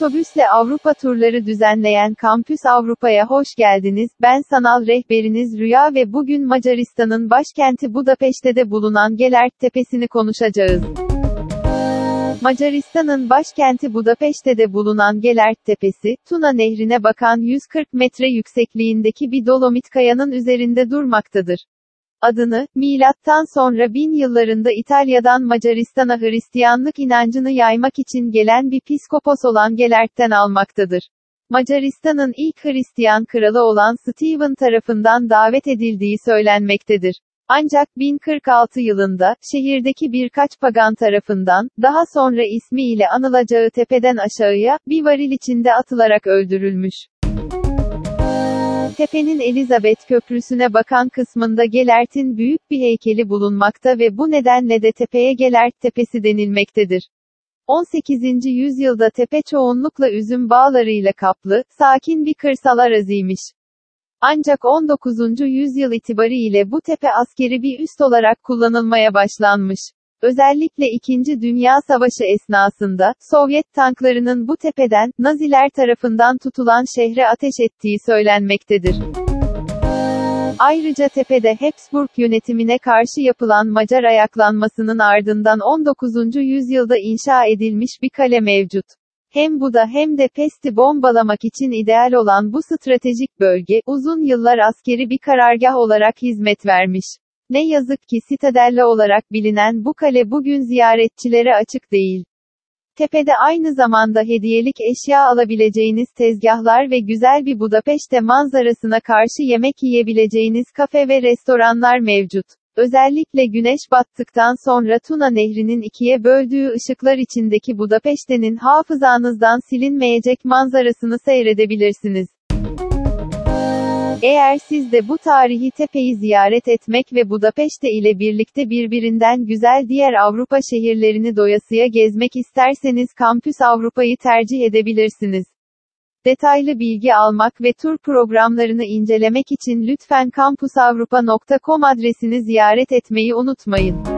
Otobüsle Avrupa turları düzenleyen Kampüs Avrupa'ya hoş geldiniz. Ben sanal rehberiniz Rüya ve bugün Macaristan'ın başkenti Budapeşte'de bulunan Gelert Tepesi'ni konuşacağız. Macaristan'ın başkenti Budapeşte'de bulunan Gelert Tepesi, Tuna Nehri'ne bakan 140 metre yüksekliğindeki bir dolomit kayanın üzerinde durmaktadır. Adını, milattan sonra bin yıllarında İtalya'dan Macaristan'a Hristiyanlık inancını yaymak için gelen bir piskopos olan Gelert'ten almaktadır. Macaristan'ın ilk Hristiyan kralı olan Stephen tarafından davet edildiği söylenmektedir. Ancak 1046 yılında, şehirdeki birkaç pagan tarafından, daha sonra ismiyle anılacağı tepeden aşağıya, bir varil içinde atılarak öldürülmüş. Tepenin Elizabeth Köprüsü'ne bakan kısmında Gelert'in büyük bir heykeli bulunmakta ve bu nedenle de tepeye Gelert Tepesi denilmektedir. 18. yüzyılda tepe çoğunlukla üzüm bağlarıyla kaplı, sakin bir kırsal araziymiş. Ancak 19. yüzyıl itibariyle bu tepe askeri bir üst olarak kullanılmaya başlanmış. Özellikle 2. Dünya Savaşı esnasında, Sovyet tanklarının bu tepeden, Naziler tarafından tutulan şehre ateş ettiği söylenmektedir. Ayrıca tepede Habsburg yönetimine karşı yapılan Macar ayaklanmasının ardından 19. yüzyılda inşa edilmiş bir kale mevcut. Hem bu da hem de Pest'i bombalamak için ideal olan bu stratejik bölge, uzun yıllar askeri bir karargah olarak hizmet vermiş. Ne yazık ki Sitadella olarak bilinen bu kale bugün ziyaretçilere açık değil. Tepede aynı zamanda hediyelik eşya alabileceğiniz tezgahlar ve güzel bir Budapeşte manzarasına karşı yemek yiyebileceğiniz kafe ve restoranlar mevcut. Özellikle güneş battıktan sonra Tuna Nehri'nin ikiye böldüğü ışıklar içindeki Budapeşte'nin hafızanızdan silinmeyecek manzarasını seyredebilirsiniz. Eğer siz de bu tarihi tepeyi ziyaret etmek ve Budapeşte ile birlikte birbirinden güzel diğer Avrupa şehirlerini doyasıya gezmek isterseniz Kampüs Avrupa'yı tercih edebilirsiniz. Detaylı bilgi almak ve tur programlarını incelemek için lütfen kampusavrupa.com adresini ziyaret etmeyi unutmayın.